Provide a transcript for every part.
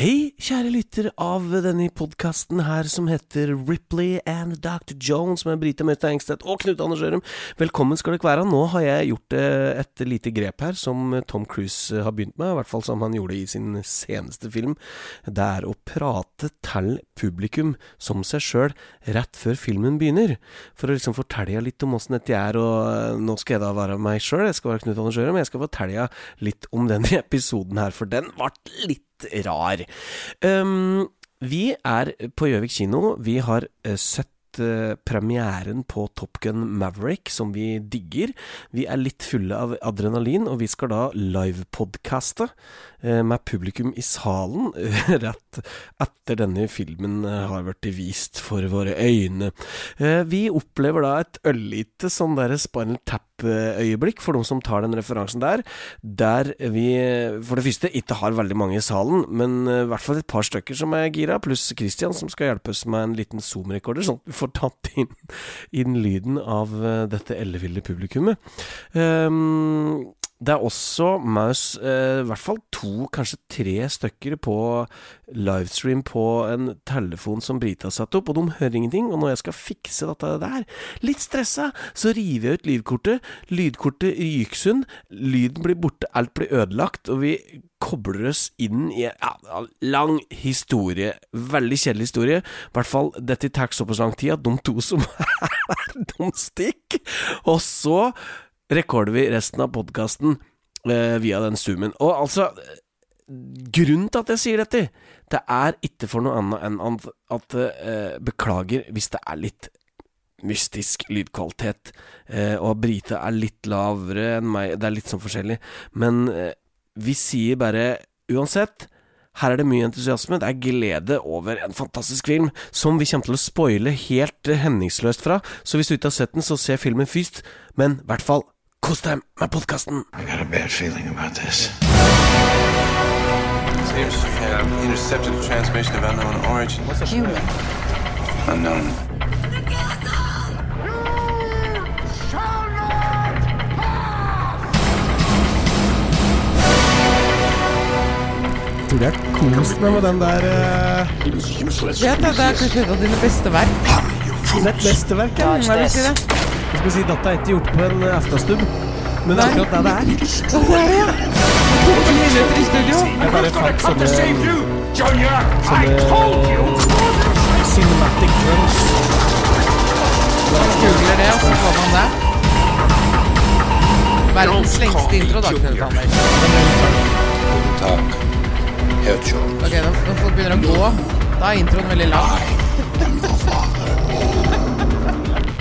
Hei, kjære lytter av denne podkasten her som heter Ripley and Dr. Jones med Brita Møte Engstedt og Knut Anders Ørum. Velkommen skal dere være. Nå har jeg gjort eh, et lite grep her som Tom Cruise har begynt med, i hvert fall som han gjorde i sin seneste film. Det er å prate til publikum som seg sjøl rett før filmen begynner. For å liksom fortelle litt om åssen dette er, og eh, nå skal jeg da være meg sjøl, jeg skal være Knut Anders Ørum, jeg skal fortelle litt om denne episoden her, for den ble litt rar. Um, vi er på Gjøvik kino. Vi har uh, uh, premieren på Top Gun Maverick, som vi digger. Vi er litt fulle av adrenalin, og vi skal da livepodcaste uh, med publikum i salen rett etter denne filmen har blitt vist for våre øyne. vi opplever da et ørlite sånn derre Spinal Tap øyeblikk for de som tar den referansen der. Der vi for det første ikke har veldig mange i salen, men i hvert fall et par stykker som er gira, pluss Christian som skal hjelpe oss med en liten Zoom-rekorder, sånn at vi får tatt inn, inn lyden av dette elleville publikummet. Um, det er også Maus eh, i hvert fall to, kanskje tre stykker på livestream på en telefon som Brita har satt opp, og de hører ingenting. Og når jeg skal fikse dette der, litt stressa, så river jeg ut lydkortet. Lydkortet ryker lyden blir borte, alt blir ødelagt, og vi kobler oss inn i en ja, lang historie. Veldig kjedelig historie. I hvert fall dette tar såpass lang tid at de to som er her, de stikker. Og så rekorder vi resten av podkasten eh, via den zoomen. Og altså Grunnen til at jeg sier dette, det er ikke for noe annet enn at, eh, Beklager hvis det er litt mystisk lydkvalitet, eh, og Brite er litt lavere enn meg, det er litt sånn forskjellig, men eh, vi sier bare uansett her er det mye entusiasme, det er glede over en fantastisk film som vi kommer til å spoile helt hemningsløst fra. Så hvis du ikke har sett den, så se filmen først. Men i hvert fall, kos deg med podkasten! Seems to have intercepted a transmission of unknown origin. What's a human? Unknown. Tror du jeg kost meg med den der uh... Vet du, Det er kanskje et av dine beste verk. Det er et verk, ja. Hva vil ikke det? Jeg skal si dette er ikke gjort på en aftenstubb, men det er akkurat det det er. Hva det er det, ja? To minutter i studio. Jeg bare fant sånne Sånne cinematic drums. Googler det, og så får man det. Verdens lengste intro, da, Knut Jones. Ok, nå, når folk begynner å gå, da er introen veldig lang.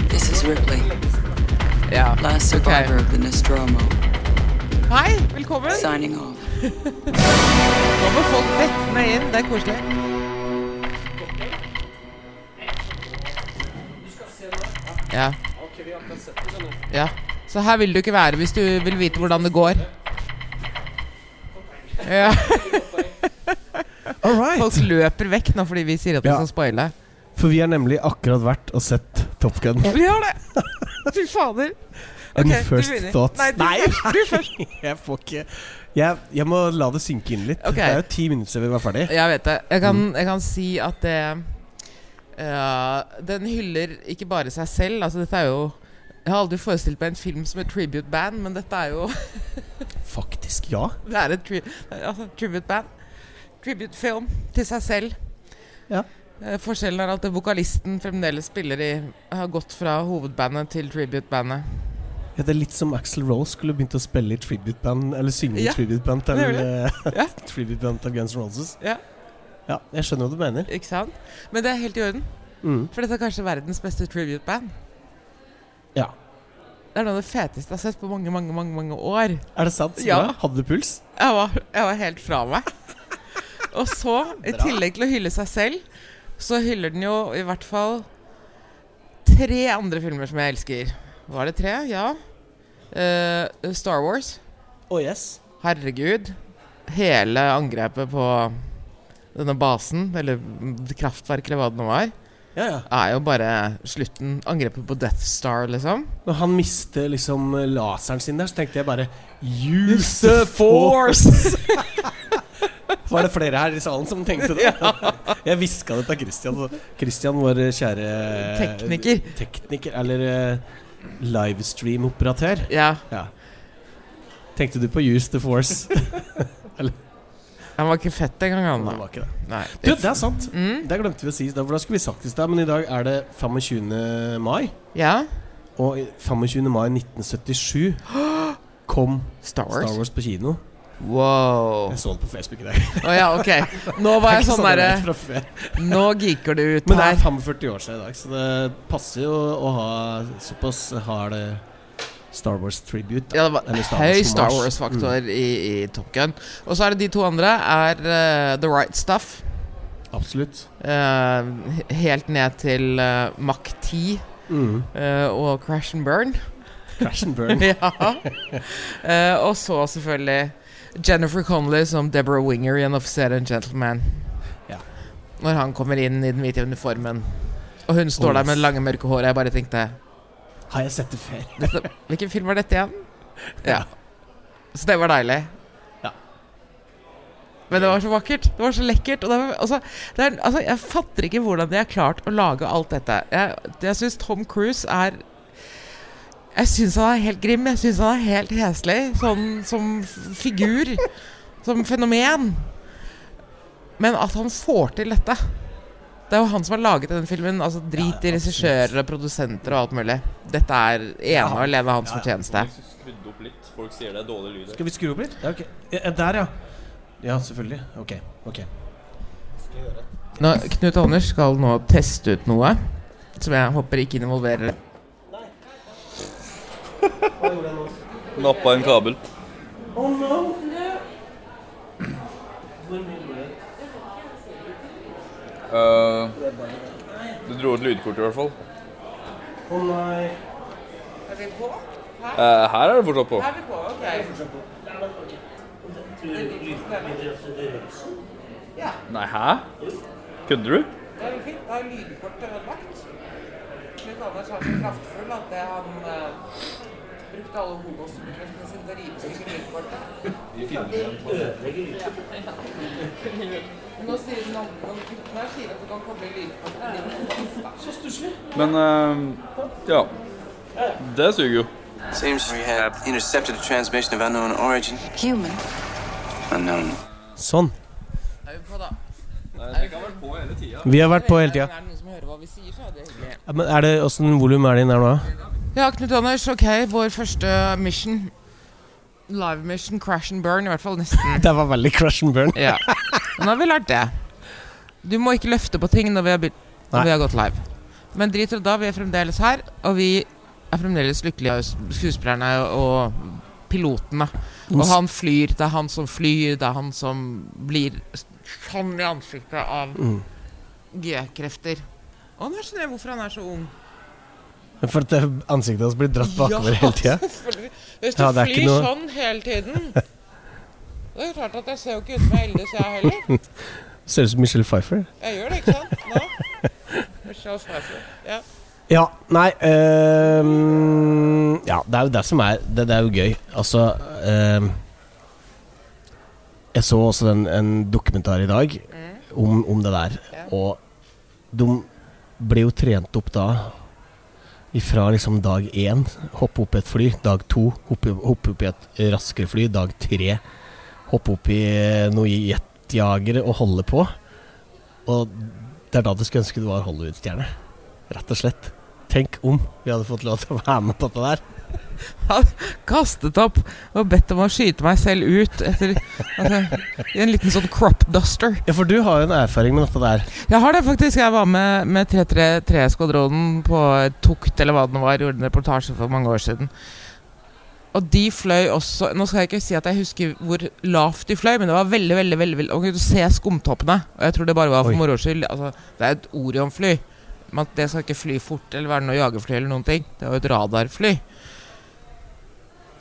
This is Ripley, Ja, last ok. survivor of the Nostromo, Hei, velkommen. signing off. Nå må folk dette inn. Det er koselig. Ja. ja. Så her vil du ikke være hvis du vil vite hvordan det går. Ja. Right. Folk løper vekk nå fordi vi sier at vi Ja. skal spoile. For vi har nemlig akkurat vært og sett Top Gun. Vi har det! Fy fader. And Ok, du first thoughts. Nei, du først. Du først. jeg får ikke jeg, jeg må la det synke inn litt. Okay. Det er jo ti minutter siden vi var ferdig. Jeg vet det. Jeg kan, jeg kan si at det uh, Den hyller ikke bare seg selv. Altså dette er jo Jeg har aldri forestilt meg en film som et tribute band, men dette er jo Faktisk, ja. Det er et tri altså, tribute band. Tribute film til seg selv. Ja. Eh, Forskjellen er at vokalisten fremdeles spiller i Har gått fra hovedbandet til tribute-bandet. Ja, det er litt som Axel Rose skulle begynt å spille i tributeband Eller synge Ja, i tributeband til, eh, Ja. tributeband til Guns N' Roses. Ja. Ja, jeg skjønner hva du mener. Ikke sant? Men det er helt i orden. Mm. For dette er kanskje verdens beste tribute-band. Ja. Det er noe av det feteste jeg har sett på mange, mange, mange, mange år. Er det sant? Ja. Hadde du puls? Jeg var, jeg var helt fra meg. Og så, i tillegg til å hylle seg selv, så hyller den jo i hvert fall tre andre filmer som jeg elsker. Var det tre? Ja. Uh, Star Wars. Oh yes. Herregud. Hele angrepet på denne basen, eller kraftverket, eller hva det nå var, Ja, ja. er jo bare slutten. Angrepet på Death Star, liksom. Når han mister liksom laseren sin der, så tenkte jeg bare Use the force! Var det flere her i salen som tenkte det? Jeg hviska det til Christian. Christian, vår kjære Tekniker. Tekniker, eller eh, livestream-operatør. Ja. Ja. Tenkte du på Use the Force? Han var ikke fett engang, han. Det var ikke det. Nei. Du, det er sant. Mm. Det glemte vi å si. Da- For da skulle vi sagt i stad, men i dag er det 25. mai. Ja. Og 25. mai 1977 kom Star Wars. Star Wars på kino. Wow. Jeg så det på Facebook i dag. Oh, ja, ok. Nå var jeg jeg sånn jeg derre fra før. Nå geeker du ut her. Men det er 45 år siden i dag, så det passer jo å ha såpass hard Star Wars tribute. Ja, det var Star høy Wars Star. Wars-faktor i, i Top Gun. Og så er det de to andre. Er uh, The Right Stuff. Absolutt. Uh, helt ned til uh, Mach 10 Mm. eh, og Crash and Burn. Crash and burn. ja. Eh, og så selvfølgelig Jennifer Connolly som Deborah Winger i En offiser and gentleman. Ja. Når han kommer inn i den hvite uniformen. Og hun står Oh, der med det lange, mørke håret. Jeg bare tenkte Har jeg sett det før? dette, Hvilken film var dette igjen? Ja. Så det var deilig. Ja. Men det var så vakkert. Det var så lekkert. Og det var, altså, det er, altså, jeg fatter ikke hvordan de har klart å lage alt dette. Jeg, jeg syns Tom Cruise er Jeg syns han er helt grim. Jeg syns han er helt heslig. Sånn som figur. Som fenomen. Men at han får til dette Det er jo han som har laget den filmen. Altså Drit i regissører og produsenter og alt mulig. Dette er ene og alene hans fortjeneste. Folk sier det er dårlig lyd. Skal vi skru opp litt? Ja, okay. ja, der, ja. Ja, selvfølgelig. Ok. okay. Nå, Knut Anders skal nå teste ut noe som jeg håper ikke involverer Nappa en kabel. Uh, du dro ut lydkort i hvert fall. Å nei. Er vi på? Eh, her er det fortsatt på. Her Er vi på? Ok. Nei, hæ? Kødder du? Det er jo fint. Da er lydkortet ødelagt. Knut Anders er så kraftfull at det han eh, brukte alle hovedstyrkene sine til å rive stykker lydkortet. Nå sier den andre gutten her sier at du kan koble lydkortet inn. Men uh, ja. Det suger jo. Seems we have intercepted a transmission of unknown origin. Human. Unknown. Sånn. Er vi på, da? Vi har vært på hele tida. Er det noen som hører hva vi sier, så er det hyggelig. Ja, men er det Åssen volum er det inn her nå? Ja, Knut Anders, ok, vår første mission. Live mission, crash and burn, i hvert fall nesten. Det var veldig crash and burn. Ja. Men nå har vi lært det. Du må ikke løfte på ting når vi har, når vi har gått live. Men drit det da, vi er fremdeles her, og vi er fremdeles lykkelige, skuespillerne og pilotene. Og han flyr, det er han som flyr, det er han som blir sånn i ansiktet av Mm. G-krefter. Og nå skjønner jeg hvorfor han er så ung. For at ansiktet hans blir dratt bakover hele tida? Hvis du Ja, flyr noe- sånn hele tiden Det er klart at jeg ser jo ikke ut som jeg Eldis, jeg heller. Ser ut som Michelle Pfeiffer. Jeg gjør det, ikke sant? Nå. Michelle Pfeiffer. Ja. Ja, nei ehm, Ja, det er jo det som er Det, det er jo gøy. Altså ehm, Jeg så også en, en dokumentar i dag om, om det der, Ja. og de ble jo trent opp da ifra liksom dag én. Hoppe opp i et fly. Dag to hoppe, hoppe opp i et raskere fly. Dag tre hoppe opp i noe jetjagere og holde på. Og det er da du skulle ønske du var Hollywood-stjerne. Rett og slett. Tenk om vi hadde fått lov til å være med på dette der. Kastet opp og bedt om å skyte meg selv ut etter altså, en liten sånn crop duster. Ja, for du har jo en erfaring med dette der. Jeg har det faktisk. Jeg var med, med 333-skvadronen på Tukt, eller hva det var. Gjorde en reportasje for mange år siden. Og de fløy også Nå skal jeg ikke si at jeg husker hvor lavt de fløy, men det var veldig, veldig, veldig, veldig Og kunne se skumtoppene. Og jeg tror det bare var for moro skyld. Altså, det er et Orion-fly. Det skal ikke fly fort eller være noe jagerfly eller noen ting. Det er jo et radarfly.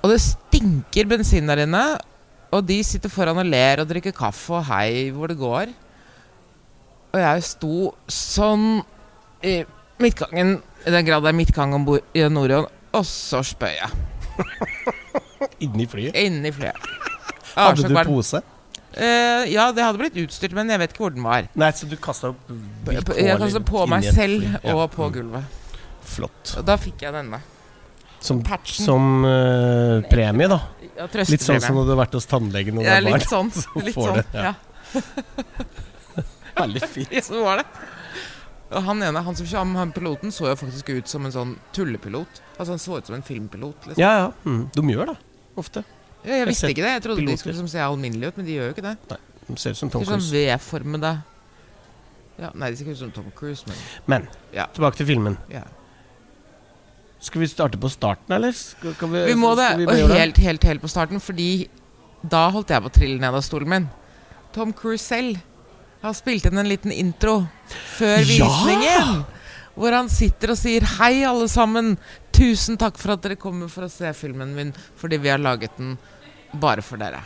Og det stinker bensin der inne. Og de sitter foran og ler og drikker kaffe og hei hvor det går. Og jeg sto sånn i midtgangen, i den grad det er midtgang om bord i Norion, og så spøy jeg Inni flyet. inni flyet. Hadde du kvalm. pose? Uh, ja, det hadde blitt utstyrt, men jeg vet ikke hvor den var. Nei, så du kasta Jeg kastet på meg selv. Ja. og på Mm. gulvet. Flott. Og da fikk jeg denne. Som, som uh, premie, da. Ja, Litt sånn som det hadde vært hos tannlegen og du Ja, barn. litt sånn. så Litt sånn. det, ja. Ja. Veldig fint. ja, så var det. Og han ene, han som kom, han piloten, så jo faktisk ut som en sånn tullepilot. Altså Han så ut som en filmpilot. Liksom. Ja, ja. Mm. De gjør det, ofte. Ja, jeg visste ikke det. Jeg trodde de skulle liksom se alminnelige ut, men de gjør jo ikke det. Nei, De ser ut som Tom Cruise. sånn V-formede ja, Nei, de ser ikke ut som Tom Cruise, men Men Ja. tilbake til filmen. ja. Skal vi starte på starten, eller? Skal, kan Vi må det. vi Og helt, helt, helt på starten, fordi da holdt jeg på å trille ned av stolen min. Tom Cruise selv har spilt inn en liten intro før Ja! visningen. Hvor han sitter og sier 'Hei, alle sammen. Tusen takk for at dere kommer for å se filmen min, fordi vi har laget den bare for dere'.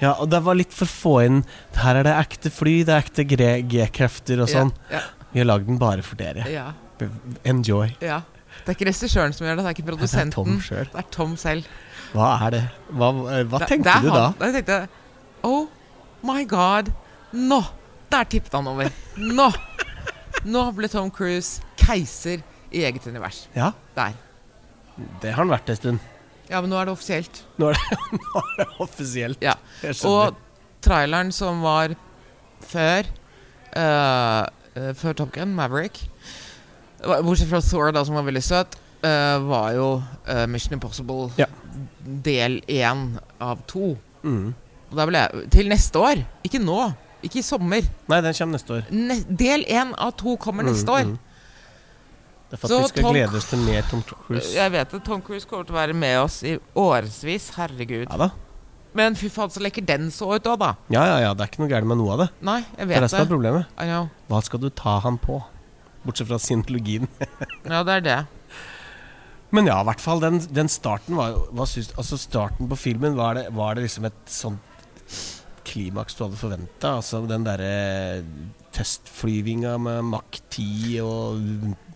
Ja, og det var litt for få inn Her er det ekte fly, det er ekte G-krefter og sånn. Ja, Vi har lagd den bare for dere. ja, Enjoy. ja. Det er ikke regissøren som gjør det, det er ikke Det er produsenten. Det er Tom selv. Hva er det? Hva, hva Det- tenkte det er du da? han. Jeg tenkte Oh my god. Nå! Der tippet han over. Nå! Nå ble Tom Cruise keiser i eget univers. Ja, Der. det har han vært en stund. Ja, men nå er det offisielt. Nå er det, nå er det offisielt. Ja. Jeg skjønner. Og traileren som var før eh, eh, Før Top Gun, Maverick Bortsett fra Thor, da, som var veldig søt, uh, var jo uh, Mission Impossible Ja. del én av to. mm. Og da ble jeg Til neste år! Ikke nå. Ikke i sommer. Nei, den kommer neste år. Ne del én av to kommer neste Mm, år. mm. Det er for Så at vi skal Tom- glede oss til mer Tom Cruise. Jeg vet det. Tom Cruise kommer til å være med oss i årevis. Herregud. Ja da. Men fy faen, så lekker den så ut òg, da. Ja, ja, ja, det er ikke noe gærent med noe av det. Nei, jeg Det vet det som er av problemet. Hva skal du ta han på? Bortsett fra scientologien. Ja, det er det. Men ja, i hvert fall den, den starten var jo Altså Starten på filmen, var det, var det liksom et sånt klimaks du hadde forventa? Altså den derre testflyvinga med Mach 10 og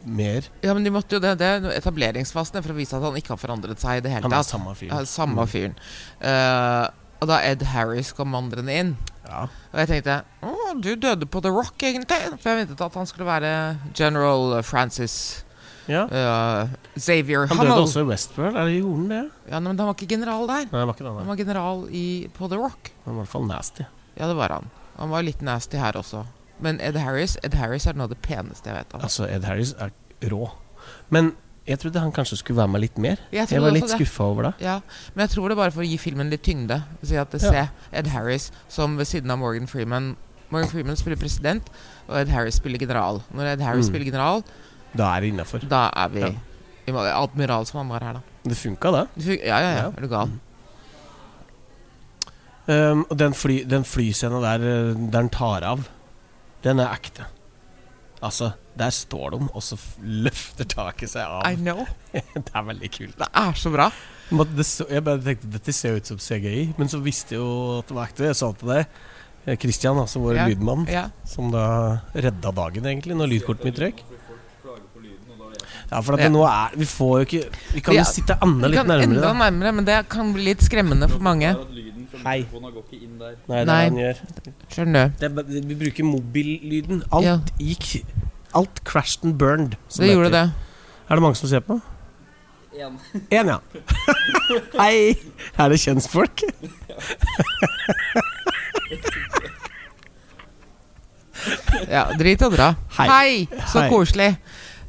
mer? Ja, men de måtte jo det. Det er etableringsfasen for å vise at han ikke har forandret seg i det hele Han er tatt. samme fyr. Ja, samme fyren. Eh, og da Ed Harris kom vandrende inn. Ja. Og jeg tenkte Å, du døde på The Rock, egentlig. For jeg ventet at han skulle være General Francis ja. uh, Xavier Han døde Hummel. også i Westworld. Er det gjorde han det? Ja, men han var ikke general der. Nei, han var ikke det. Han var general i, på The Rock. Han var i hvert fall nasty. Ja, det var han. Han var litt nasty her også. Men Ed Harris Ed Harris er noe av det peneste jeg vet om. Altså, Ed Harris er rå. Men jeg trodde han kanskje skulle være med litt mer. Jeg Jeg var litt skuffa over det. Ja, men jeg tror det er bare for å gi filmen litt tyngde. Si at det Ja. Se Ed Harris som ved siden av Morgan Freeman Morgan Freeman spiller president, og Ed Harris spiller general. Når Ed Harris Mm. spiller general, Da er det innafor. da er vi Ja. i Admiral som han var her, da. Det funka, det. det funka, Ja, ja, ja. Ja. Er du gal? Um, og den, fly, den flyscena der Den der han tar av, den er ekte. Altså, der står de, og så løfter taket seg av. I know. det er veldig kult. Det er så bra. Det så, jeg bare tenkte dette ser ut som CGI, men så visste jeg jo at det var ekte. Jeg sa til deg, eh, Christian, altså vår Ja. lydmann, Ja. som da redda dagen, egentlig, når lydkortet mitt røyk. Ja, for at Ja. det nå er Vi får jo ikke Vi kan Ja, jo sitte enda litt kan nærmere. enda nærmere, men det kan bli litt skremmende for mange. Hei. Nei, det er Nei. han gjør. Skjønner du? Det vi bruker mobillyden. Alt Ja. gikk Alt crashed and burned. som Det gjorde det. Er det mange som ser på? Én. Én, ja. Hei! Er det kjentfolk? Ja, drit og dra. Hei. Så Hei. koselig.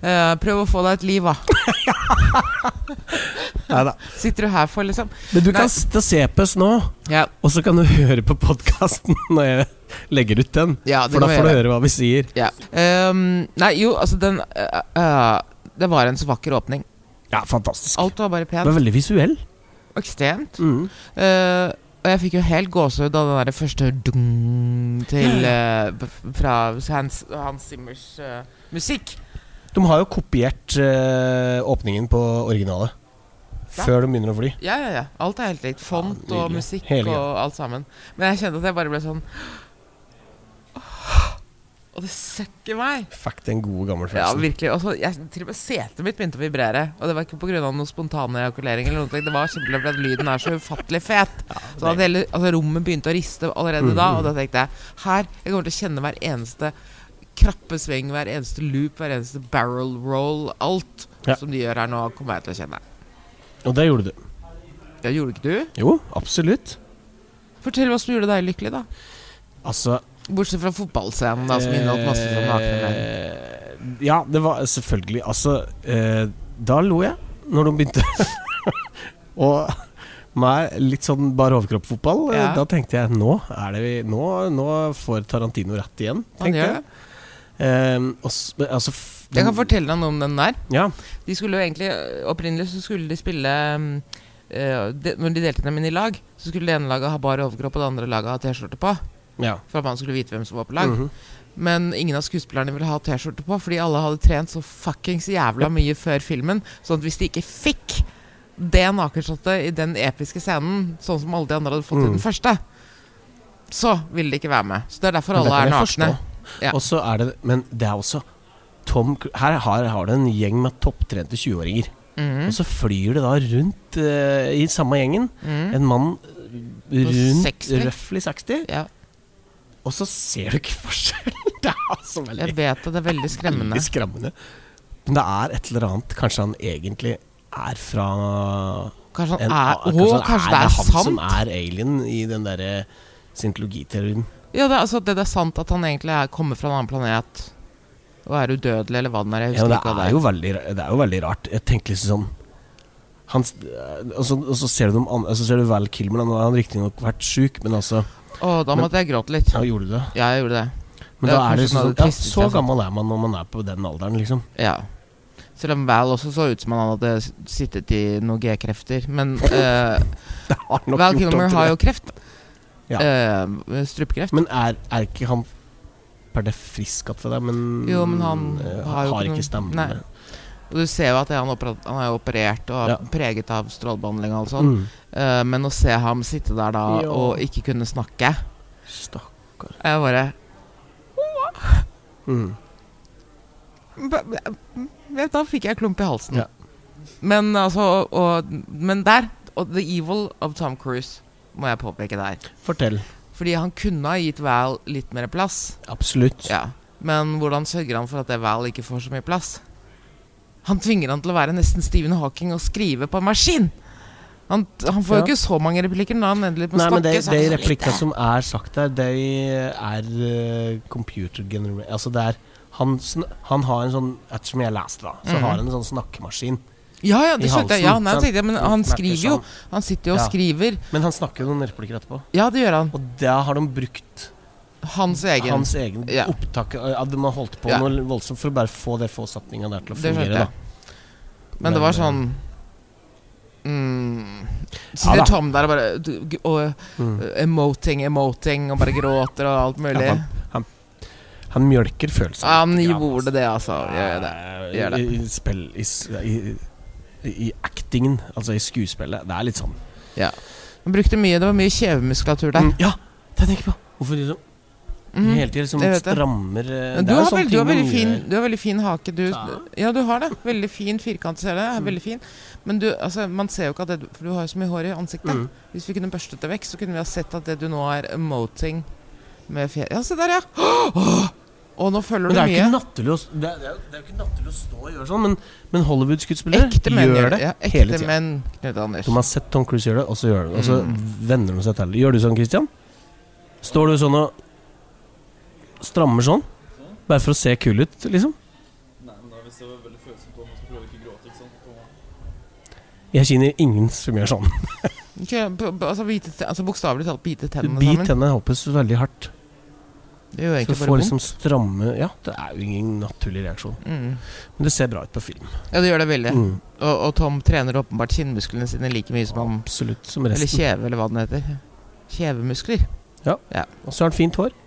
Eh, prøv å få deg et liv, da. Nei da. Sitter du her for, liksom? Men du Nei. kan sitte og se på oss nå, Ja, og så kan du høre på podkasten når jeg legger ut den. ja det For da får du gjøre. høre hva vi sier. Ja. Ehm, nei, jo, altså, den eh, eh, Det var en så vakker åpning. Ja, fantastisk. Alt var bare Det var veldig visuell. Ekstremt. Mm. Eh, og jeg fikk jo helt gåsehud av den der første dung til uh, Fra Hans, Hans Zimmers uh, musikk. De har jo kopiert uh, åpningen på originalet. Ja. Før de begynner å fly. Ja, ja, ja. Alt er helt likt. Font Ja, og musikk Hele og alt sammen. Men jeg kjente at jeg bare ble sånn Og det søkker meg. Fuck den gode, gamle Ja, virkelig. Og så, jeg, til og med setet mitt begynte å vibrere. Og det var ikke pga. noen spontane ejakulering. Eller noe, det var simpelthen fordi lyden er så ufattelig fet. Så at hele altså, rommet begynte å riste allerede da. Og da tenkte jeg her Jeg kommer til å kjenne hver eneste krappe sving, hver eneste loop, hver eneste barrel roll. Alt Ja. som de gjør her nå, kommer jeg til å kjenne. Og det gjorde du. Ja, gjorde ikke du? Jo, absolutt. Fortell hva som gjorde deg lykkelig, da. Altså Bortsett fra fotballscenen, da, som inneholdt masse sånn nakne menn. eh, Ja, det var selvfølgelig Altså, eh, da lo jeg når de begynte. og med litt sånn bare overkropp-fotball, eh, Ja. da tenkte jeg nå er det vi Nå, nå får Tarantino rett igjen, tenkte jeg. Eh, og altså Jeg kan fortelle deg noe om den der. Ja. De skulle jo egentlig Opprinnelig så skulle de spille eh, de, Når de delte dem inn i lag, så skulle det ene laget ha bar overkropp, og det andre laget ha T-skjorte på. Ja. For at man skulle vite hvem som var på lag. Mhm. Men ingen av skuespillerne ville ha T-skjorte på, fordi alle hadde trent så fuckings jævla mye før filmen. Sånn at hvis de ikke fikk det nakenshottet i den episke scenen, sånn som alle de andre hadde fått i Mm. den første, så ville de ikke være med. Så det er derfor alle er nakne. Ja. Er det Men det er også Tom Her har, har du en gjeng med topptrente 20-åringer. Mm. Og så flyr det da rundt uh, i samme gjengen Mm. en mann rundt 60. røftlig 60, Ja, og så ser du ikke forskjellen! Det er altså veldig, jeg vet det. Det er veldig skremmende. veldig skremmende. Men det er et eller annet Kanskje han egentlig er fra Kanskje han en, er Å, kanskje det er han sant? som er alien i den derre scientologiteorien. Ja, det er, altså, det, det er sant at han egentlig er, kommer fra en annen planet og er udødelig, eller hva den er. Jeg Ja, det, ikke hva det er, jo veldig, det er jo veldig rart. Jeg tenker liksom sånn han, og, så, og så ser du, dem så ser du Val Kilmer. Han har riktignok vært sjuk, men altså Å, da måtte jeg gråte litt. Ja, gjorde du det? Ja, jeg gjorde det. Men da er det sånn ja, Så gammel er man når man er på den alderen, liksom. Ja. Selv om Val også så ut som han hadde sittet i noen G-krefter. Men nok Val Kilmer har jo kreft. Ja. Uh, strupekreft. Men er, er ikke han per det frisk att for deg? Men, Jo, men han uh, har har ikke ikke noen- stemme. Nei. Og du ser jo at han, han er operert og Ja. preget av strålebehandling og alt sånt. Mm. Uh, men å se ham sitte der da jo. og ikke kunne snakke Stakkar. Jeg bare Mm. Da fikk jeg klump i halsen. Ja. Men altså og, Men der Og the evil of Tom Cruise må jeg påpeke der. Fortell. Fordi han kunne ha gitt Val litt mer plass. Absolutt. Ja Men hvordan sørger han for at det Val ikke får så mye plass? Han tvinger han til å være nesten Stephen Hawking og skrive på en maskin! Han, han får jo Ja. ikke så mange replikker når han endelig må Nei, snakke. men de, de det så replikkene som er sagt der, de er uh, computer generated Altså det er han, han har en sånn Ettersom jeg leste, da, så mm. har han en sånn snakkemaskin. Ja, ja, det skjønte jeg. Ja, nei, jeg, men Han han skriver jo. sånn. Han sitter jo og Ja. skriver. Men han snakker jo noen replikker etterpå. Ja, det gjør han. Og da har de brukt Hans egen. hans egen Ja. opptak. At har holdt på Ja. noe voldsomt for å bare få det få der til å fungere. da Men det var sånn mm, Ja Sitter ja, Tom der og bare og, Mm. uh, Emoting, emoting, og bare gråter og alt mulig. Ja, han, han mjølker følelsene. Han gjorde det, altså. Gjør det. Gjør det. I, i, spill, i, I actingen, altså i skuespillet. Det er litt sånn Ja. Han brukte mye, det var mye kjevemuskulatur der. Mm, Ja, det tenker jeg på. Hvorfor liksom Mhm. hele tiden liksom strammer eh, du har, vel, du, har veldig fin, du har veldig fin hake. Du, Ja. du har det. Veldig fin firkant. Ser det. Mm. Veldig fin. Men du, altså, man ser jo ikke at det For du har jo så mye hår i ansiktet. Mm. Hvis vi kunne børstet det vekk, så kunne vi ha sett at det du nå er emoting med fjer... Ja, se der, ja! Åh! Og nå følger det du er ikke mye. å, det er, det er, jo- det er jo ikke naturlig å stå og gjøre sånn, men, men Hollywood-skuespillere gjør det Ja, hele ekte tida. menn, Knut. De har sett Tom Cruise gjøre det, og så gjør de det. Og så Mm. venner de seg til det. Gjør du sånn, Christian? Står du sånn og strammer sånn? Bare for å se kul ut, liksom? Nei, men da hvis det var veldig følsomt på, man skal prøve ikke å gråte, ikke sant? Jeg kjenner ingen som gjør sånn. B- altså, bite altså Bokstavelig talt bite tennene Bit sammen. tennene hoppes veldig hardt. Det gjør egentlig bare vondt. liksom stramme Ja, det er jo ingen naturlig reaksjon. Mm. Men det ser bra ut på film. Ja, det gjør det veldig. Mm. Og, og Tom trener åpenbart kinnmusklene sine like mye som han Absolutt som Eller kjeve, eller hva den heter. Kjevemuskler. Ja Og så har han fint hår.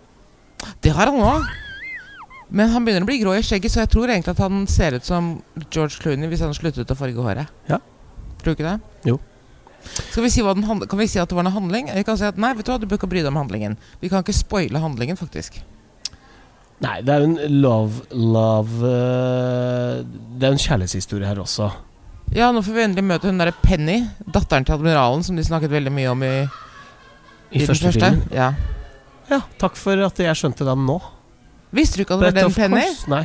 Det har han òg. Men han begynner å bli grå i skjegget, så jeg tror egentlig at han ser ut som George Clooney hvis han sluttet å farge håret. Ja. Tror du ikke det? Jo. Skal vi si hva den kan vi si at det var en handling? Vi kan si at nei, vet du hva, du bør ikke bry deg om handlingen. Vi kan ikke spoile handlingen, faktisk. Nei, det er jo en love Love eh, Det er en kjærlighetshistorie her også. Ja, nå får vi endelig møte hun derre Penny, datteren til admiralen, som de snakket veldig mye om i, I, den første, filmen. Ja. Ja, takk for at jeg skjønte den nå. Visste du ikke at det var den Penny? course, Nei.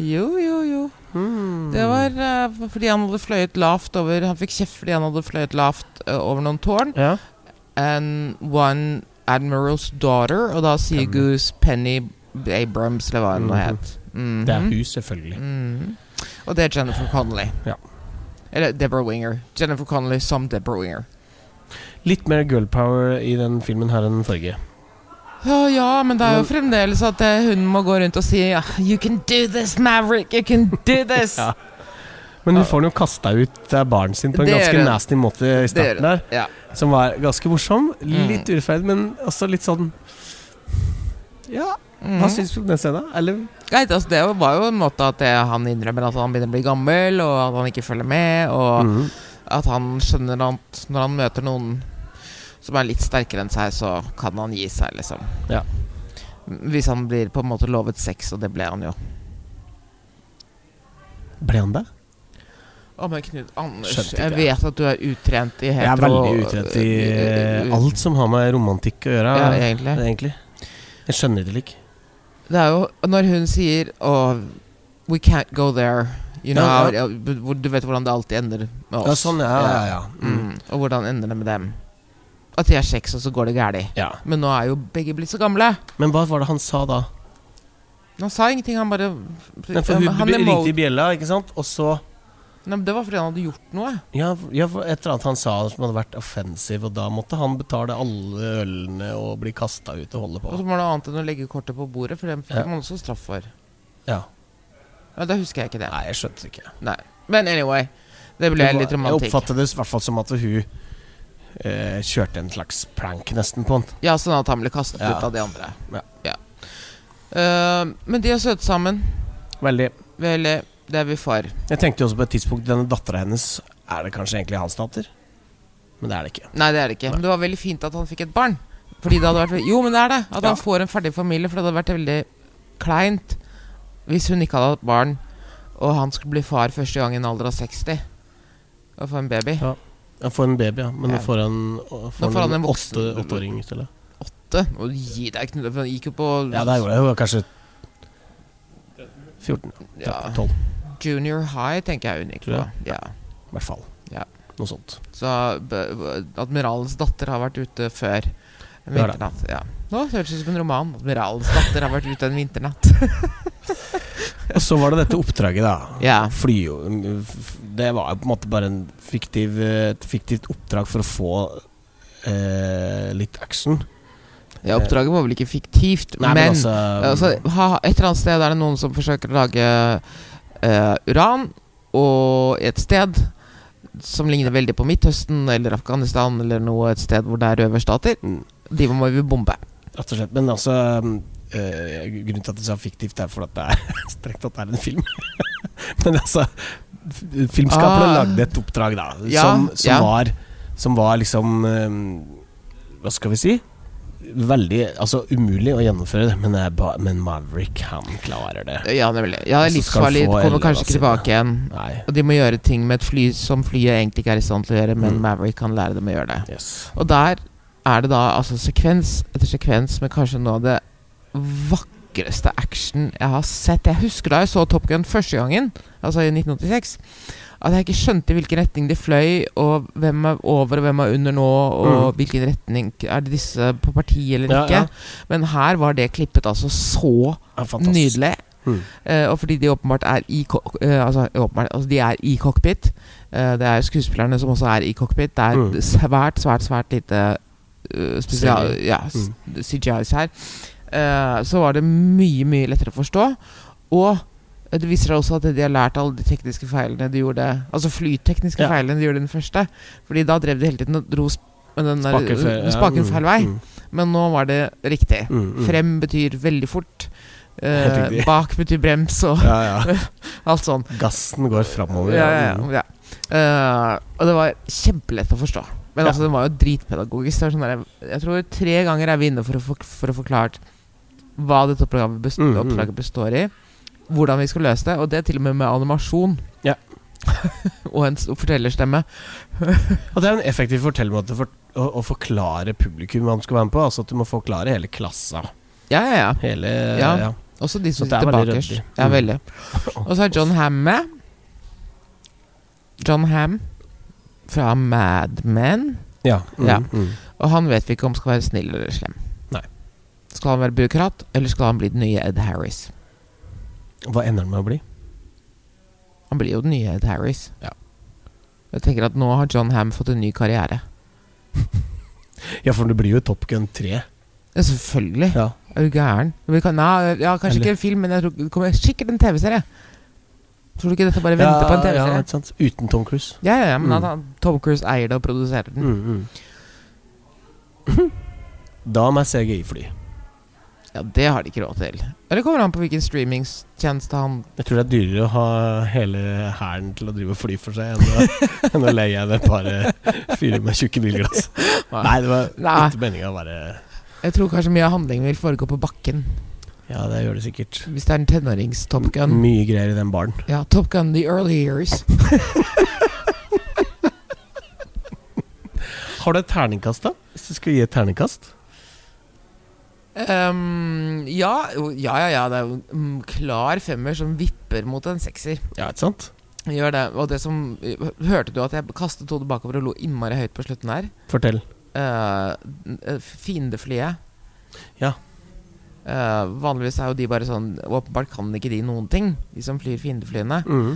Jo, jo, jo. Hmm. Det var uh, fordi han hadde fløyet lavt over Han fikk kjeft fordi han hadde fløyet lavt uh, over noen tårn. Ja. And one admiral's daughter, og da sier Penny. Goose Penny Abrams, eller hva det nå Mhm. het. Mhm. Det er hun, selvfølgelig. Mhm. Og det er Jennifer Connolly. Ja. Eller Deborah Winger. Jennifer Connolly som Deborah Winger. Litt mer girl power i den filmen her enn den forrige. Ja, ja, men det er jo fremdeles at eh, hun må gå rundt og si ja, You can do this, Maverick! You can do this! Ja. Men hun får den jo kasta ut av baren sin på en ganske hun. nasty måte i starten der. Ja. Som var ganske morsom. Litt Mm. urettferdig, men også litt sånn Ja, hva hva syns du om den scenen? Eller Nei, altså, det var jo en måte at det, han innrømmer at han begynner å bli gammel, og at han ikke følger med, og mm. at han skjønner at når han møter noen som er litt sterkere enn seg, så kan han gi seg, liksom. Ja. Hvis han blir på en måte lovet sex, og det ble han jo. Ble han det? Å, men Knut Anders, Skjønte ikke jeg det. vet at du er utrent i hetero... Jeg er veldig utrent i eh, alt som har med romantikk å gjøre. Ja, egentlig. egentlig. Jeg skjønner det ikke. Det er jo når hun sier oh, We can't go there. You know, Ja, ja, Du vet hvordan det alltid ender med oss. Ja, sånn, ja, ja, ja. Mm. Mm. Og hvordan ender det med dem? At de har sex, og så går det galt. ja. Men nå er jo begge blitt så gamle. Men hva var det han sa da? Han sa ingenting, han bare Men for hun ringte i bjella, ikke sant? Og så Nei, men Det var fordi han hadde gjort noe. ja, ja, for et eller annet han sa som hadde vært offensiv, og da måtte han betale alle ølene og bli kasta ut og holde på. Og så var det annet enn å legge kortet på bordet, for det fikk Ja. man også straff for. Ja. Ja, Da husker jeg ikke det. Nei, jeg skjønte det ikke. Nei. Men anyway. Det ble Det var- litt romantikk. Jeg oppfattet det i hvert fall som at hun eh, kjørte en slags prank nesten på han. Ja, sånn at han ble kastet Ja. ut av de andre. Ja. Eh, men de er søte sammen. Veldig. Veldig. det er vi for. Jeg tenkte jo også på et tidspunkt denne dattera hennes Er det kanskje egentlig hans datter? Men det er det ikke. Nei, det er det ikke. Men det var veldig fint at han fikk et barn. Fordi det hadde vært Jo, men det er det. At Ja. han får en ferdig familie. For det hadde vært veldig kleint hvis hun ikke hadde hatt barn, og han skulle bli far første gang i en alder av 60. Og få en baby. Ja. Jeg får en baby, ja. Men Ja. får han, får han en åtte, åtteåring i stedet. Åtte. Og gi deg, Knut. For han gikk jo på Ja, det jeg jo kanskje 14. Ja. 12, junior high, tenker jeg hun gikk på. Ja. i hvert fall. Ja. Noe sånt. Så admiralens datter har vært ute før en vinternatt. Ja. Nå høres det ut som en roman. Admiralens datter har vært ute en vinternatt. Og så var det dette oppdraget, da. Ja. Fly Det var jo på en måte bare en fiktiv, et fiktivt oppdrag for å få eh, litt action. ja, oppdraget var vel ikke fiktivt, Nei, men, men altså, altså, ha, et eller annet sted er det noen som forsøker å lage eh, uran, og et sted som ligner veldig på Midtøsten eller Afghanistan eller noe et sted hvor det er røverstater, Mm. de må vi bombe. Rett og slett. Men altså eh, Grunnen til at jeg sa fiktivt, er for at det er strengt tatt er en film. Men altså Filmskaperne Ah. lagde et oppdrag, da, Ja, som, som, ja. var, som var liksom um, Hva skal vi si? Veldig altså umulig å gjennomføre det, men, ba, men Maverick, han klarer det. Ja, det Ja, livsfarlig. Kommer kanskje ikke tilbake igjen. Nei. Og de må gjøre ting med et fly som flyet egentlig ikke er i stand til å gjøre, men Mm. Maverick kan lære dem å gjøre det. Yes. Og der er det da altså sekvens etter sekvens med kanskje av det vakreste action jeg har sett. Jeg husker da jeg så Top Gun første gangen, altså i 1986, at jeg ikke skjønte hvilken retning de fløy, og hvem er over og hvem er under nå, og Mm. hvilken retning Er det disse på parti eller Ja, ikke? ja. Men her var det klippet altså så Ja, nydelig. Mm. Uh, og fordi de åpenbart er i eh, altså, åpenbart, altså de er i cockpit. Uh, det er skuespillerne som også er i cockpit. Det er Mm. svært, svært svært lite spesial ja, s- CGIs her. Eh, så var det mye, mye lettere å forstå. Og det viser seg også at de har lært alle de tekniske feilene de gjorde Altså flytekniske Ja. feilene de gjorde den første. Fordi da drev de hele tiden og dro sp med den der, Spaken feil- ja, spaken mm, feil vei. mm, Men nå var det riktig. mm, mm. Frem betyr veldig fort. Eh, bak betyr brems og Ja, alt sånn. Gassen går framover. Ja. Eh, og det var kjempelett å forstå. Men altså, den var jo dritpedagogisk. Sånn der, jeg tror tre ganger er vi inne for å, for, for å forklare hva dette oppdraget, best Mm, mm. oppdraget består i. Hvordan vi skal løse det. Og det til og med med animasjon. Ja. og en fortellerstemme. Og det er en effektiv fortellermåte for å, å forklare publikum hva de skal være med på. Altså at du må forklare hele klassa. Ja, ja, ja. Hele Ja. ja. Også de som er sitter bakerst. Ja, Mm. veldig. Og så er John Ham med. John Ham fra Mad Men. Ja. Mm, Ja. Mm. Og han vet vi ikke om skal være snill eller slem. Skal han være byråkrat, eller skal han bli den nye Ed Harris? Hva ender han med å bli? Han blir jo den nye Ed Harris. Ja. Jeg tenker at nå har John Ham fått en ny karriere. Ja, for det blir jo Top Gun 3. Ja, selvfølgelig. Ja. Er du gæren? Kan, nei, ja, kanskje Eller- ikke en film, men jeg tror det kommer sikkert en TV-serie. Tror du ikke dette bare venter på en TV-serie? sant? Uten Tom Cruise. Ja, ja, ja, men Mm. han, Tom Cruise eier det og produserer den. Mm, mm. Da med CGI-fly. Ja, Det har de ikke råd til. Eller kommer an på hvilken streamingstjeneste han Jeg tror det er dyrere å ha hele hæren til å drive og fly for seg, enn å, enn å leie en par eh, fyrer med tjukke bilglass. Nei, det var Nei. ikke meninga å være Jeg tror kanskje mye av handlingen vil foregå på bakken. Ja, det gjør det sikkert. Hvis det er en tenårings-Top Gun. Mye greier i den baren. Ja, Top Gun the early years. Har du et terningkast, da? Hvis du skal gi et terningkast? Ehm, ja, ja, ja, ja. Det er jo en klar femmer som vipper mot en sekser. Ja, ikke sant? Gjør det. Og det som Hørte du at jeg kastet hodet bakover og lo innmari høyt på slutten her? Fortell. Uh, fiendeflyet. Ja. Uh, vanligvis er jo de bare sånn Åpenbart kan ikke de noen ting, de som flyr fiendeflyene. Mm.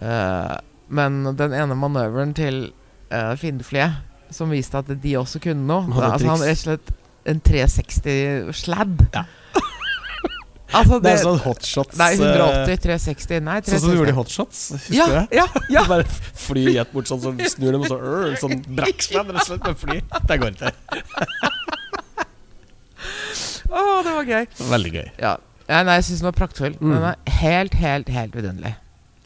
Uh, men den ene manøveren til uh, fiendeflyet som viste at de også kunne noe altså Han rett og slett en 360 sladd. Ja. altså Det det, er sånn hotshots Nei, eh, 180, 360 Nei, Sånn som du gjorde i Hotshots, husker Ja, du det? ja, ja. Du bare i rett bort sånn, så snur dem, og så øh, sånn brakksladd rett og slett med fly. Det går ikke. Å, det var gøy. Veldig gøy. Ja. ja nei, jeg syns den var praktfull. Mm. Den er helt, helt, helt vidunderlig.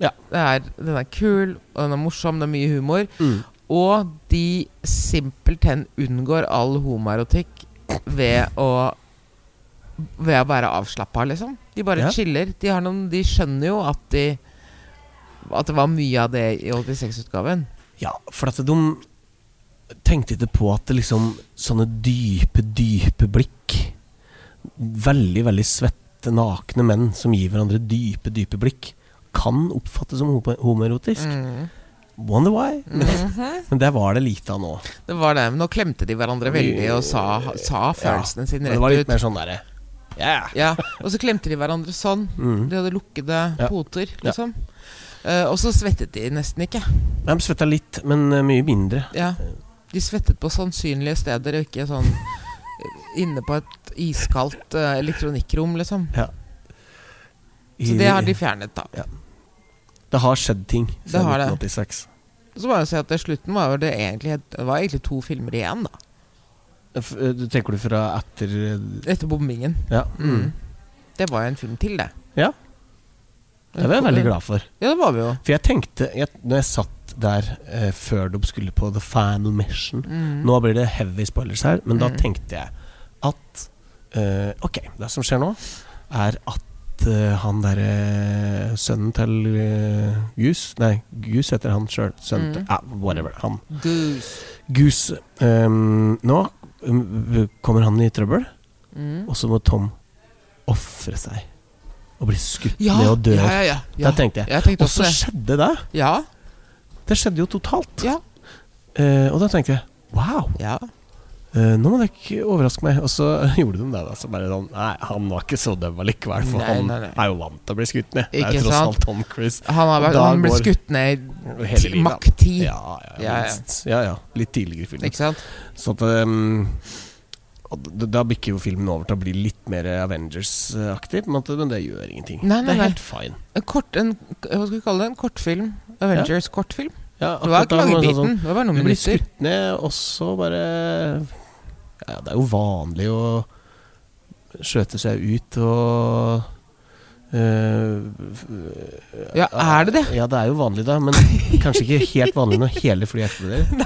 Ja. Det er, den er kul, og den er morsom, det er mye humor. Mm. Og de simpelthen unngår all homoerotikk ved å Ved å være avslappa, liksom. De bare Ja. chiller. De, har noen, de skjønner jo at de At det var mye av det i 86-utgaven. Ja, for at de tenkte ikke på at det liksom Sånne dype, dype blikk Veldig, veldig svette, nakne menn som gir hverandre dype, dype blikk, kan oppfattes som homoerotisk. Mm. Wonder why? Men, -hmm. men det var det lite av nå. Det var det. Men nå klemte de hverandre veldig og sa, sa følelsene sine rett ut. det var litt ut. mer sånn derre yeah. Ja, Og så klemte de hverandre sånn. mm. De hadde lukkede Ja. poter, Ja. liksom. Eh, og så svettet de nesten ikke. De svetta litt, men eh, mye mindre. Ja. De svettet på sannsynlige steder, og ikke sånn eh, inne på et iskaldt uh, elektronikkrom, liksom. Så det har de fjernet, da. Det har skjedd ting siden har det. 1986. Så bare å si at slutten var jo det egentlig Det var egentlig to filmer igjen, da. Eh, Du tenker du fra etter eh, Etter bombingen. Ja. Mm. Mm. Det var jo en film til, det. Ja. Det var jeg veldig glad for. Ja, det var vi jo. For jeg tenkte jeg, Når jeg satt der eh, før de skulle på The Final Mission Mm. Nå blir det heavy spoilers her, men da Mm. tenkte jeg at eh, Ok, det som skjer nå, er at eh, han derre sønnen til uh, Goose Nei, Goose heter han sjøl. Sønnen Mm. til Ja, whatever. Han Goose. Goose Um, Nå um, kommer han i trøbbel, Mm. og så må Tom ofre seg. Og bli skutt Ja, ned og dø. ja, ja, ja, Det tenkte jeg. Jeg tenkte Og så skjedde det. Ja. Det skjedde jo totalt. Ja. Uh, og da tenkte jeg wow, ja. Eh, nå må dere ikke overraske meg. Og så gjorde de det. da Så bare sånn Nei, han var ikke så døv allikevel, for Nei, han nei, nei. er jo vant til å bli skutt ned. Det er jo tross sant? alt Tom Cruise. Han, har vært, han ble skutt ned i makt 10. Ja, ja, ja, Ja, ja. ja, ja. Litt tidligere i filmen. Ikke sant? Så at um, Da bikker jo filmen over til å bli litt mer Avengers-aktig, men det gjør ingenting. Nei, nei, det er helt fine. En kort, en, hva skal vi kalle det? En kortfilm. Avengers-kortfilm. Ja, Det var ikke lange biten. sånn- biten. Det var bare noen minutter. Du blir skutt ned, og så bare Ja, det er jo vanlig å skjøte seg ut og Uh, Ja, er det det? Ja, det er jo vanlig, da. Men kanskje ikke helt vanlig når hele flyet eksploderer.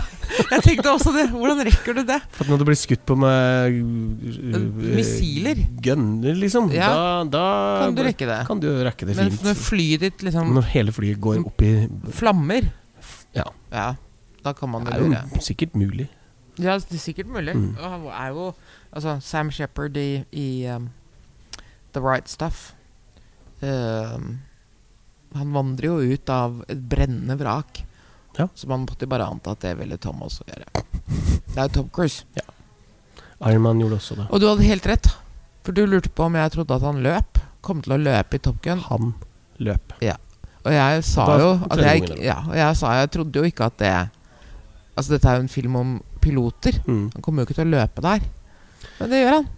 Jeg tenkte også det. Hvordan rekker du det? For når du blir skutt på med uh, Missiler. Gunner, liksom, Ja. da, da Kan du rekke det? kan du rekke det Men fint. når flyet ditt liksom Når hele flyet går opp i flammer Ja. Ja, da kan man Det det er jo sikkert mulig. Ja, det er sikkert mulig. Mm. Og han er jo Altså, Sam Shepherd i, i um, The Right Stuff um, Han vandrer jo ut av et brennende vrak. Ja. Så man måtte bare anta at det ville Tom også gjøre. Det er jo Tom Cruise. Ironman gjorde også det. Og du hadde helt rett. For du lurte på om jeg trodde at han løp. Kom til å løpe i Top Gun. Han løp. Og jeg sa jo at jeg, ja, og jeg sa jeg trodde jo ikke at det Altså, dette er jo en film om piloter. Mm. Han kommer jo ikke til å løpe der. Men det gjør han.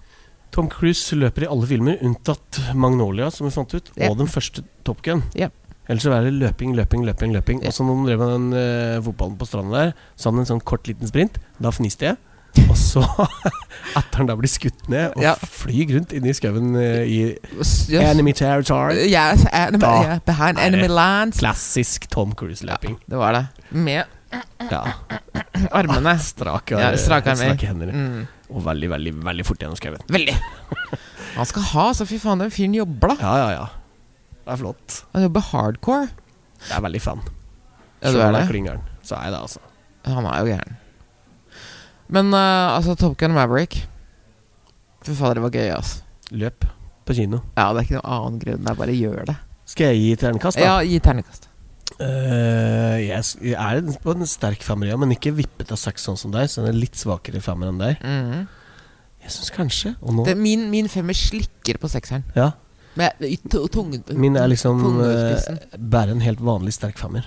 Tom Cruise løper i alle filmer, unntatt Magnolia, som vi fant ut, yep. og den første Top Gun. Yep. Ellers så er det løping, løping, løping. løping yep. Og så når de drev med den uh, fotballen på stranda der, så hadde han en sånn kort, liten sprint. Da fniste jeg. Og så, etter han da blir skutt ned og Ja. flyr rundt inne i skauen eh, i yes. enemy territory Yes, Da yeah, behind enemy lands. Klassisk Tom Cruise-løping. Ja, Det var det. Med Ja. armene. Strake, Ja, strake armer. strake hender. Mm. Og veldig, veldig veldig fort gjennom skauen. Veldig. Han skal ha, så fy faen, den fyren jobber, da. Ja, ja, ja. Det er flott. Han jobber hardcore. Jeg er veldig fan. Ja, du er det? Klingeren, så er jeg det, altså. Han er jo gæren. Men uh, altså, Top Gun Maverick Fy fader, det var gøy, altså. Løp på kino. Ja, det er ikke noen annen grunn. Det er bare gjør det. Skal jeg gi ternekast, da? Ja, gi terningkast. Eh, jeg, jeg er på en sterk femmer, ja, men ikke vippet av seks sånn som deg. Så den er litt svakere femmer enn deg. Mm. Jeg syns kanskje nå Det, min, min femmer slikker på sekseren. Ja. Med i tunge, Min er liksom tungespissen. eh, bare en helt vanlig sterk femmer.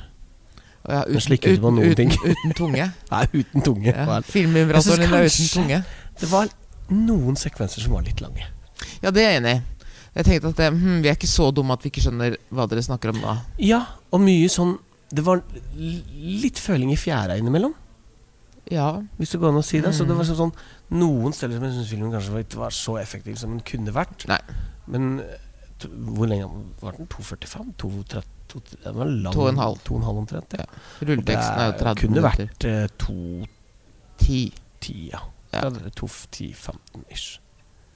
Ja, den slikker ikke på noen uten, ting. uten tunge. Nei, uten tunge. Ja. Filmvibratoren din er uten tunge. Det var noen sekvenser som var litt lange. Ja, det er jeg enig i. Jeg tenkte at det, hm, vi er ikke så dumme at vi ikke skjønner hva dere snakker om da. Ja, og mye sånn Det var litt føling i fjæra innimellom, Ja. hvis det går an å si det. Så det Mm. var sånn, sånn Noen steder som jeg syns filmen kanskje ikke var så effektiv som den kunne vært. Nei. Men eh, to, hvor lenge var den? 2,45? 2,30? To, den var lang. To og en halv. To og en halv omtrent, ja. Rulleteksten er jo 30 kunne minutter. vært eh, 2,10, 10. ja. Ja. ja. 2,10-15 ish.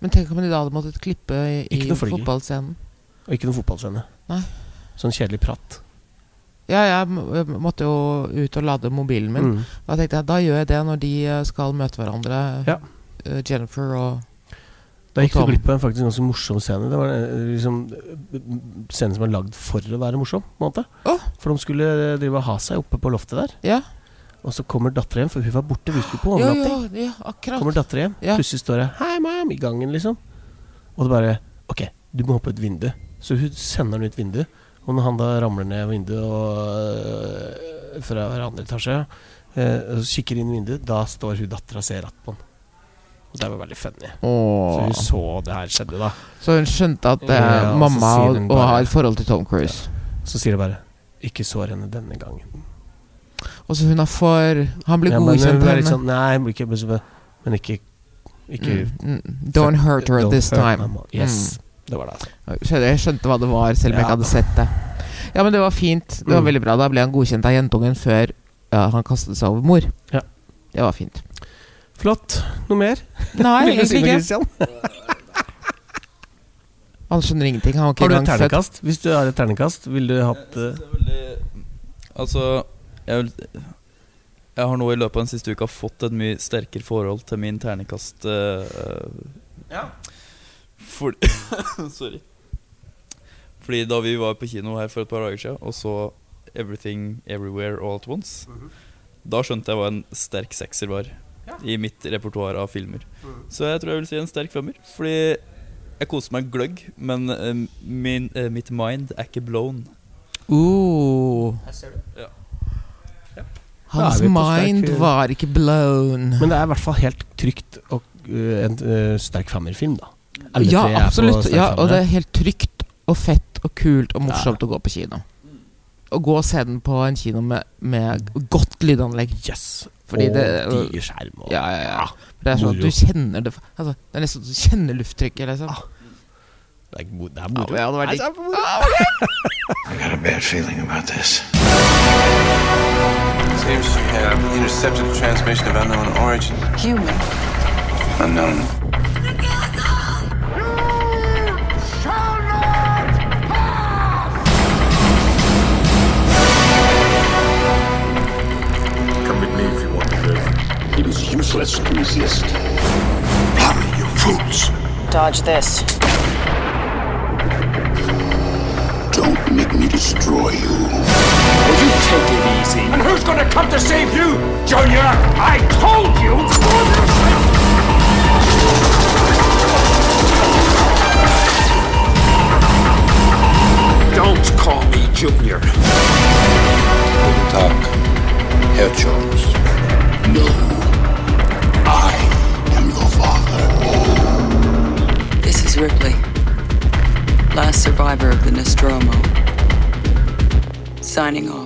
Men tenk om de da hadde måttet klippe i, fotballscenen. Og ikke noe fotballscene. Nei. Sånn kjedelig prat. Ja, jeg måtte jo ut og lade mobilen min. Mm. Da tenkte jeg da gjør jeg det når de eh, skal møte hverandre, Ja. eh, Jennifer og Da gikk du glipp av en faktisk ganske morsom scene. Det var eh, liksom scenen som er lagd for å være morsom. på en måte Oh. For de skulle drive og ha seg oppe på loftet der. Ja, Og så kommer dattera hjem, for hun var borte. Vi skulle på overnatting. ja, ja akkurat. Kommer dattera hjem, Ja. plutselig står det 'Hei, mam' i gangen, liksom. Og det bare Ok, du må hoppe ut vinduet. Så hun sender han ut vinduet. Og når han da ramler ned vinduet og, øh, fra andre etasje øh, og kikker inn i vinduet, da står hun dattera og ser att på han. Og det var veldig funny. Så hun så det her skjedde, da. Så hun skjønte at eh, Ja, mamma og, og har et forhold til Tom Cruise. Så sier det bare 'Ikke sår henne denne gangen'. Og så hun har for Han ble Ja, godkjent hun til er henne. sånn, Nei, jeg blir ikke Men ikke, ikke Mm, mm. Don't hurt her Don't this hurt time. Yes. Mm. Det var det, altså. Jeg skjønte hva det var, selv om jeg ikke hadde sett det. Ja, men det var fint. Det var Mm. veldig bra. Da ble han godkjent av jentungen før ja, han kastet seg over mor. Ja. Det var fint. Flott. Noe mer? Nei, egentlig ikke. Han skjønner ingenting. Han har, ikke Har du et ternekast? Hvis du har et ternekast, ville du hatt uh, er Altså, jeg, vil, jeg har nå i løpet av den siste uka fått et mye sterkere forhold til min ternekast eh, Ja. For, Sorry. Fordi da vi var på kino her for et par dager siden og så Everything Everywhere All At Once, da skjønte jeg hva en sterk sekser var i mitt repertoar av filmer. Så jeg tror jeg vil si en sterk femmer. Fordi jeg koser meg gløgg, men uh, min, uh, mitt mind er ikke blown. Uh. Her ser du. er sterk- mind var ikke blown. Men det er i hvert fall helt trygt og uh, en uh, sterk femmerfilm, da. Alle Ja, absolutt. Ja, og det er helt trygt og fett og kult og morsomt å gå på kino. Å gå og se den på en kino med, med godt lydanlegg. Yes. Fordi og det- diger skjerm. Og, Ja, ja, ja. Det er sånn at du kjenner det altså, Det er nesten så du kjenner lufttrykket, liksom. Ah, Det mo- det Ja, moro. men ja, det var Nei, digg. det er moro. I got a bad feeling about this. Seems she had intercepted a transmission of unknown origin. Human. Unknown. Come with me if you want to live. It is useless to resist. Bloody, you fools! Dodge this. Destroy you. Will you take it easy? And who's gonna come to save you, Junior? I told you! Don't call me Junior. Guten Tag, Herr Jones. No. I am your father. This is Ripley, last survivor of the Nostromo. Signing off.